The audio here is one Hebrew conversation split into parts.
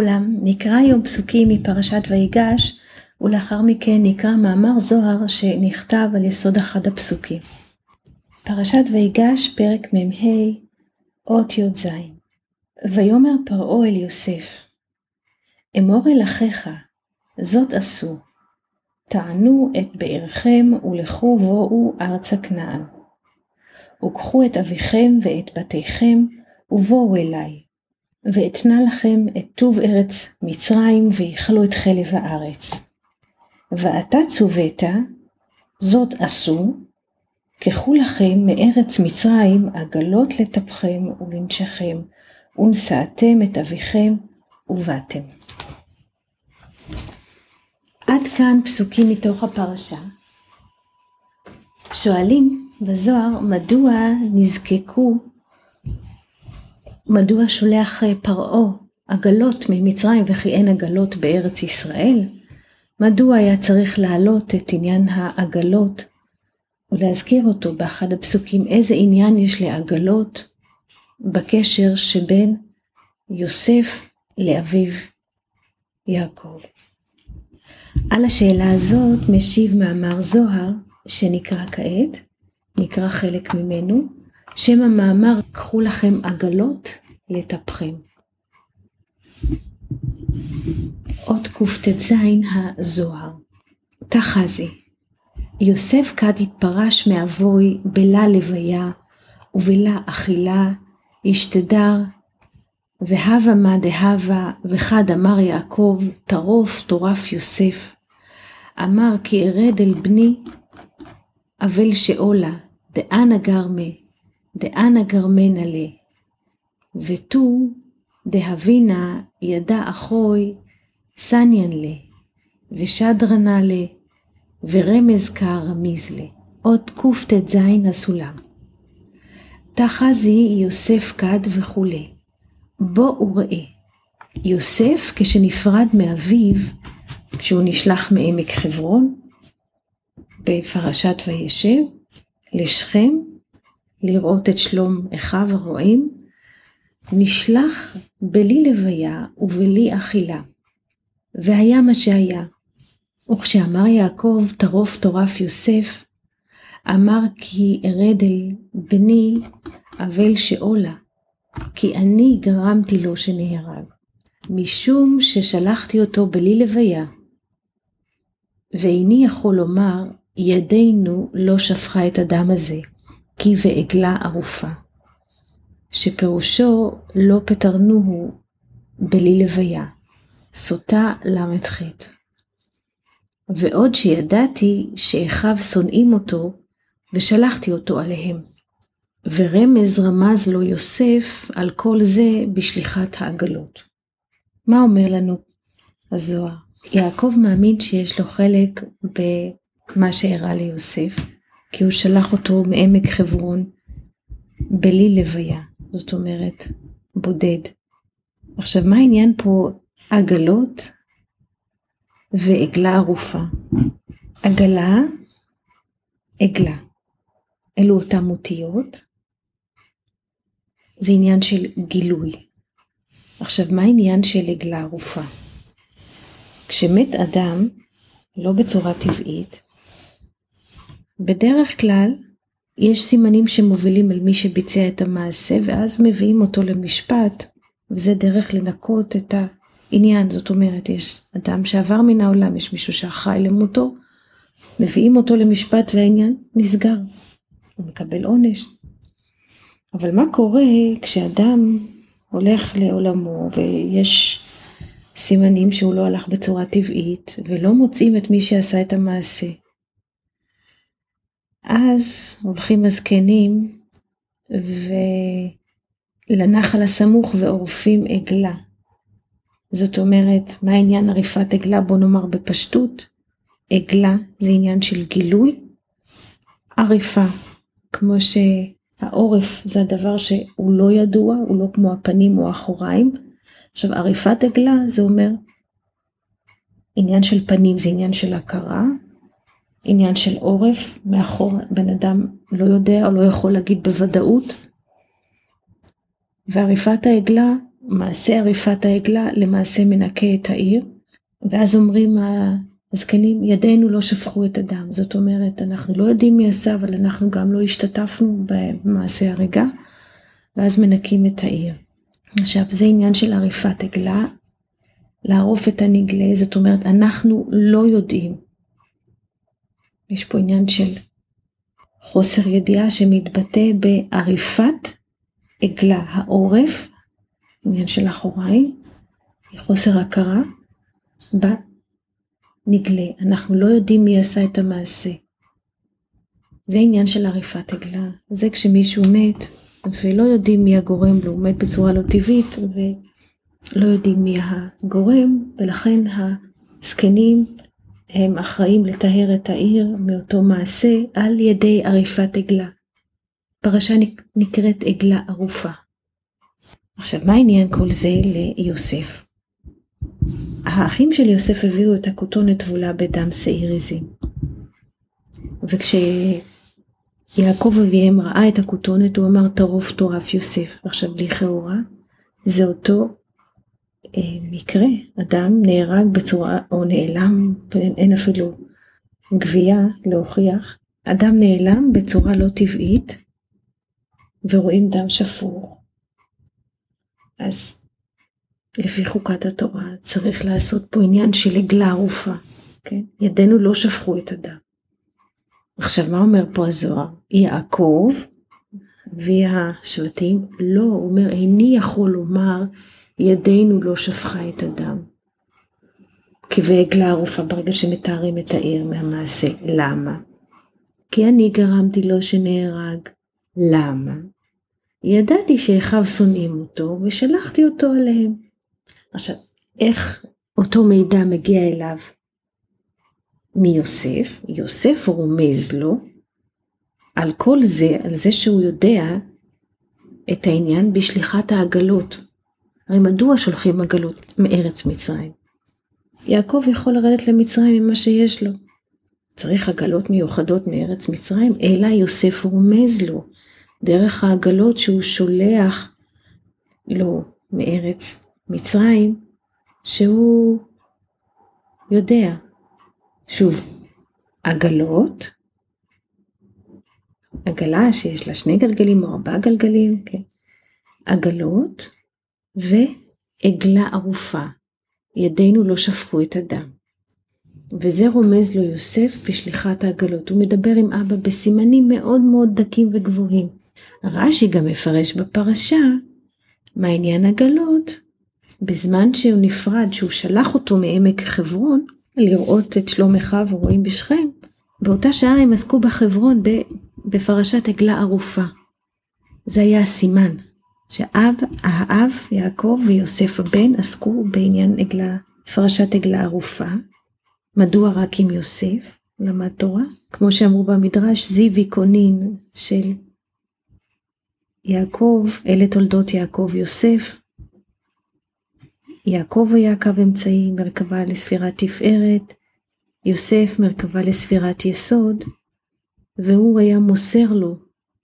לכולם, נקרא היום פסוקים מפרשת ויגש ולאחר מכן נקרא מאמר זוהר שנכתב על יסוד אחד הפסוקים. פרשת ויגש פרק מ"ה אות י"ז. ויאמר פרעה אל יוסף אמור אל אחיך זאת עשו. טענו את בארכם ולכו בואו ארצה כנען. וקחו את אביכם ואת בתיכם ובואו אליי ואתנה לכם את טוב ארץ מצרים ויכלו את חלב הארץ. ועתה צוות, זאת עשו, קחו לכם מארץ מצרים עגלות לטפכם ולנשכם, ונשאתם את אביכם ובאתם. עד כאן פסוקים מתוך הפרשה. שואלים בזוהר מדוע נזקקו מדוע שולח אה, פרעה עגלות ממצרים וכי אין עגלות בארץ ישראל? מדוע היה צריך להעלות את עניין העגלות ולהזכיר אותו באחד הפסוקים איזה עניין יש לעגלות בקשר שבין יוסף לאביו יעקב. על השאלה הזאת משיב מאמר זוהר שנקרא כעת, נקרא חלק ממנו, שם המאמר קחו לכם עגלות לטפכם. אות קט"ז הזוהר תחזי יוסף כד התפרש מאבוי בלה לוויה ובלה אכילה ישתדר והבה מה דהבה וחד אמר יעקב טרוף טורף יוסף אמר כי ארד אל בני אבל שאולה דאנה גרמה דאנה גרמנה לי ותו דהבינה ידע אחוי סניאן לה, ושדרנה לה, ורמז כרמיז לה. עוד קט"ז הסולם. תחזי יוסף כד וכולי. בוא וראה. יוסף כשנפרד מאביו, כשהוא נשלח מעמק חברון, בפרשת וישב, לשכם, לראות את שלום אחיו הרועים, נשלח בלי לוויה ובלי אכילה. והיה מה שהיה. וכשאמר יעקב טרוף טורף יוסף, אמר כי ארד אל בני אבל שאולה, כי אני גרמתי לו שנהרג, משום ששלחתי אותו בלי לוויה. ואיני יכול לומר, ידינו לא שפכה את הדם הזה, כי ועגלה ערופה. שפירושו לא פטרנוהו בלי לוויה, סוטה ל"ח. ועוד שידעתי שאחיו שונאים אותו, ושלחתי אותו עליהם. ורמז רמז לו יוסף על כל זה בשליחת העגלות. מה אומר לנו הזוהר? יעקב מאמין שיש לו חלק במה שאירע ליוסף, כי הוא שלח אותו מעמק חברון בלי לוויה. זאת אומרת בודד. עכשיו מה העניין פה עגלות ועגלה ערופה? עגלה, עגלה. אלו אותם אותיות. זה עניין של גילוי. עכשיו מה העניין של עגלה ערופה? כשמת אדם, לא בצורה טבעית, בדרך כלל יש סימנים שמובילים אל מי שביצע את המעשה ואז מביאים אותו למשפט וזה דרך לנקות את העניין. זאת אומרת יש אדם שעבר מן העולם יש מישהו שאחראי למותו מביאים אותו למשפט והעניין נסגר. הוא מקבל עונש. אבל מה קורה כשאדם הולך לעולמו ויש סימנים שהוא לא הלך בצורה טבעית ולא מוצאים את מי שעשה את המעשה אז הולכים הזקנים ולנחל הסמוך ועורפים עגלה. זאת אומרת, מה עניין עריפת עגלה? בוא נאמר בפשטות. עגלה זה עניין של גילוי. עריפה, כמו שהעורף זה הדבר שהוא לא ידוע, הוא לא כמו הפנים או האחוריים. עכשיו עריפת עגלה זה אומר עניין של פנים זה עניין של הכרה, עניין של עורף, מאחור בן אדם לא יודע או לא יכול להגיד בוודאות. ועריפת העגלה מעשה עריפת העגלה למעשה מנקה את העיר, ואז אומרים הזקנים, ידינו לא שפכו את הדם. זאת אומרת, אנחנו לא יודעים מי עשה, אבל אנחנו גם לא השתתפנו במעשה הריגה, ואז מנקים את העיר. עכשיו, זה עניין של עריפת עגלה, לערוף את הנגלה, זאת אומרת, אנחנו לא יודעים. יש פה עניין של חוסר ידיעה שמתבטא בעריפת עגלה, העורף, עניין של אחוריי, חוסר הכרה בנגלה. אנחנו לא יודעים מי עשה את המעשה. זה עניין של עריפת עגלה. זה כשמישהו מת ולא יודעים מי הגורם לו, הוא מת בצורה לא טבעית ולא יודעים מי הגורם, ולכן הזקנים הם אחראים לטהר את העיר מאותו מעשה על ידי עריפת עגלה. פרשה נקראת עגלה ערופה. עכשיו, מה עניין כל זה ליוסף? האחים של יוסף הביאו את הכותונת טבולה בדם שעיר עזים. וכשיעקב אביהם ראה את הכותונת, הוא אמר טרוף טורף יוסף. עכשיו, לכאורה, זה אותו מקרה, אדם נהרג בצורה, או נעלם, אין אפילו גבייה להוכיח, אדם נעלם בצורה לא טבעית, ורואים דם שפוך. אז לפי חוקת התורה צריך לעשות פה עניין של עגלה ערופה, כן? ידינו לא שפכו את הדם. עכשיו מה אומר פה הזוהר? יעקב והשבטים, לא, הוא אומר איני יכול לומר ידינו לא שפכה את הדם. כבעגלה ערופה ברגע שמתארים את העיר מהמעשה. למה? כי אני גרמתי לו שנהרג. למה? ידעתי שאחיו שונאים אותו ושלחתי אותו עליהם. עכשיו, איך אותו מידע מגיע אליו? מיוסף, יוסף רומז לו על כל זה, על זה שהוא יודע את העניין בשליחת העגלות. הרי מדוע שולחים עגלות מארץ מצרים? יעקב יכול לרדת למצרים עם מה שיש לו. צריך עגלות מיוחדות מארץ מצרים, אלא יוסף רומז לו דרך העגלות שהוא שולח לו מארץ מצרים, שהוא יודע. שוב, עגלות, עגלה שיש לה שני גלגלים או ארבעה גלגלים, כן? עגלות ועגלה ערופה. ידינו לא שפכו את הדם. וזה רומז לו יוסף בשליחת העגלות. הוא מדבר עם אבא בסימנים מאוד מאוד דקים וגבוהים. רש"י גם מפרש בפרשה מה עניין הגלות, בזמן שהוא נפרד, שהוא שלח אותו מעמק חברון לראות את שלום אחיו ורואים בשכם, באותה שעה הם עסקו בחברון בפרשת עגלה ערופה. זה היה הסימן, שאב, האב, יעקב ויוסף הבן עסקו בעניין עגלה, פרשת עגלה ערופה. מדוע רק עם יוסף למד תורה? כמו שאמרו במדרש, זיוי קונין של יעקב, אלה תולדות יעקב יוסף. יעקב היה קו אמצעי, מרכבה לספירת תפארת, יוסף מרכבה לספירת יסוד, והוא היה מוסר לו,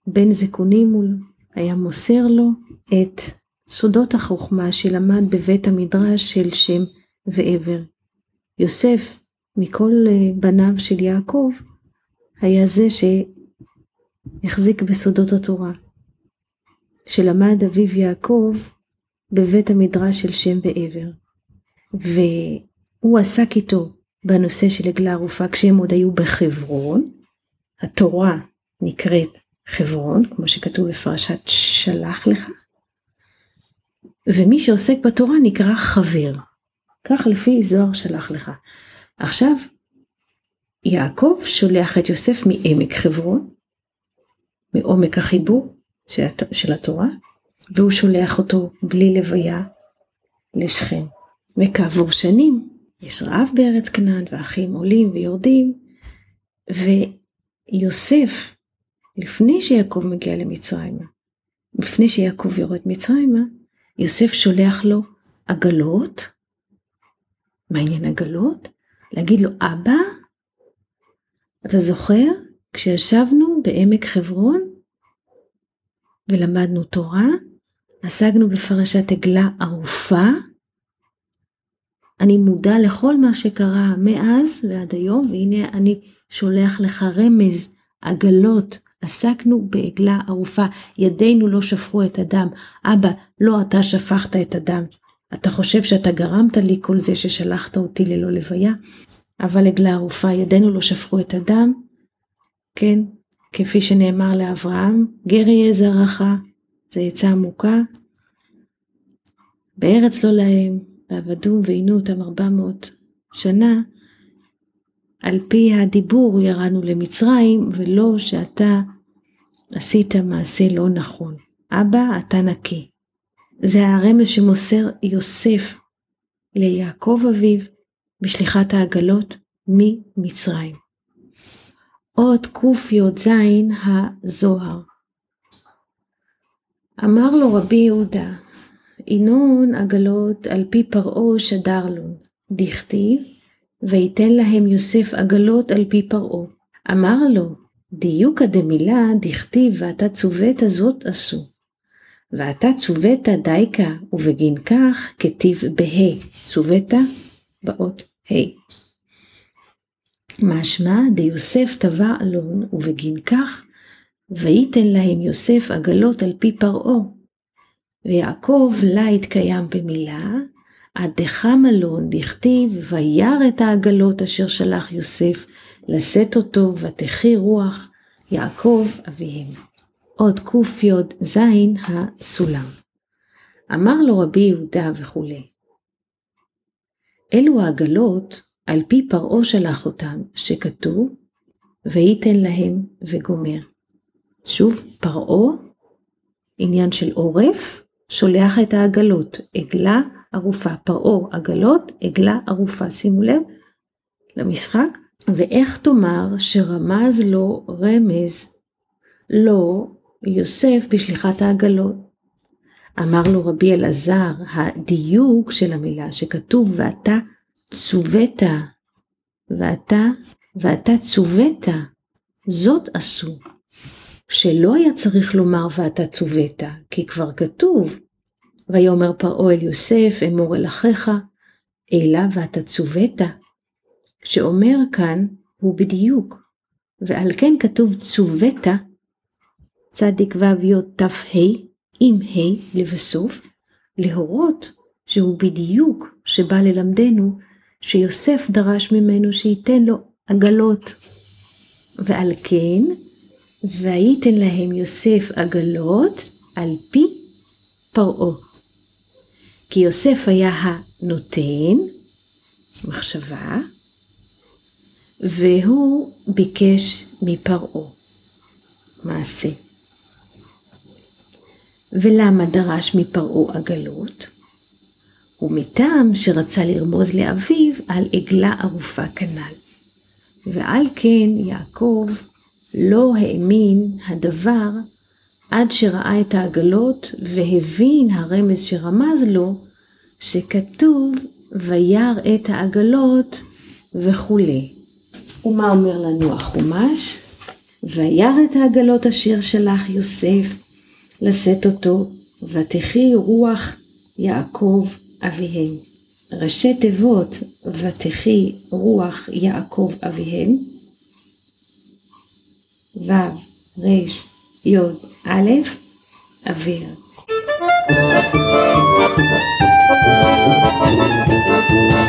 בין זקונים מול, היה מוסר לו את סודות החוכמה שלמד בבית המדרש של שם ועבר. יוסף, מכל אה, בניו של יעקב, היה זה שהחזיק בסודות התורה. שלמד אביו יעקב בבית המדרש של שם ועבר. והוא עסק איתו בנושא של עגלה ערופה כשהם עוד היו בחברון. התורה נקראת חברון, כמו שכתוב בפרשת שלח לך. ומי שעוסק בתורה נקרא חבר. כך לפי זוהר שלח לך. עכשיו, יעקב שולח את יוסף מעמק חברון, מעומק החיבור, של התורה, והוא שולח אותו בלי לוויה לשכם. וכעבור שנים יש רעב בארץ כנען והאחים עולים ויורדים, ויוסף, לפני שיעקב מגיע למצרימה, לפני שיעקב יורד מצרימה, יוסף שולח לו עגלות. מה עניין עגלות? להגיד לו, אבא, אתה זוכר? כשישבנו בעמק חברון ולמדנו תורה, עסקנו בפרשת עגלה ערופה. אני מודע לכל מה שקרה מאז ועד היום, והנה אני שולח לך רמז, עגלות. עסקנו בעגלה ערופה, ידינו לא שפכו את הדם. אבא, לא אתה שפכת את הדם. אתה חושב שאתה גרמת לי כל זה ששלחת אותי ללא לוויה? אבל עגלה ערופה, ידינו לא שפכו את הדם. כן, כפי שנאמר לאברהם, גר יהיה זרעך, זה עצה עמוקה. בארץ לא להם, ועבדו ועינו אותם ארבע מאות שנה, על פי הדיבור ירדנו למצרים, ולא שאתה עשית מעשה לא נכון. אבא, אתה נקי. זה הרמז שמוסר יוסף ליעקב אביו בשליחת העגלות ממצרים. אות קי"ז הזוהר. אמר לו רבי יהודה, ינון עגלות על פי פרעה שדר לו, דכתיב, ויתן להם יוסף עגלות על פי פרעה. אמר לו, דיוקא דמילה דכתיב ואתה צוות הזאת עשו. ואתה צוות דייקה ובגין כך כתיב בה' צוות באות ה'. משמע דיוסף טבע אלון ובגין כך וייתן להם יוסף עגלות על פי פרעה. ויעקב לה התקיים במילה, עד דחם אלון דכתיב וירא את העגלות אשר שלח יוסף לשאת אותו ותחי רוח יעקב אביהם. עוד קי"ז הסולם. אמר לו רבי יהודה וכולי. אלו העגלות על פי פרעה שלח אותם, שכתוב, וייתן להם וגומר. שוב, פרעה, עניין של עורף, שולח את העגלות, עגלה ערופה, פרעה עגלות, עגלה ערופה, שימו לב למשחק, ואיך תאמר שרמז לו רמז לא יוסף בשליחת העגלות. אמר לו רבי אלעזר, הדיוק של המילה שכתוב ואתה צוות, ואתה, ואתה צוות, זאת עשו. שלא היה צריך לומר ואתה צוות, כי כבר כתוב, ויאמר פרעה אל יוסף, אמור אל אחיך, אלא ואתה צוות. שאומר כאן הוא בדיוק, ועל כן כתוב צוות, צדיק ו' ת' ה', עם ה' לבסוף, להורות שהוא בדיוק שבא ללמדנו שיוסף דרש ממנו שייתן לו עגלות. ועל כן, וייתן להם יוסף עגלות על פי פרעה. כי יוסף היה הנותן, מחשבה, והוא ביקש מפרעה מעשה. ולמה דרש מפרעה עגלות? ומטעם שרצה לרמוז לאביו על עגלה ערופה כנ"ל. ועל כן יעקב לא האמין הדבר עד שראה את העגלות והבין הרמז שרמז לו שכתוב וירא את העגלות וכולי. ומה אומר לנו החומש? וירא את העגלות אשר שלח יוסף לשאת אותו, ותחי רוח יעקב אביהם. ראשי תיבות ותחי רוח יעקב אביהם. ו' ר' י' א', אוויר. thank you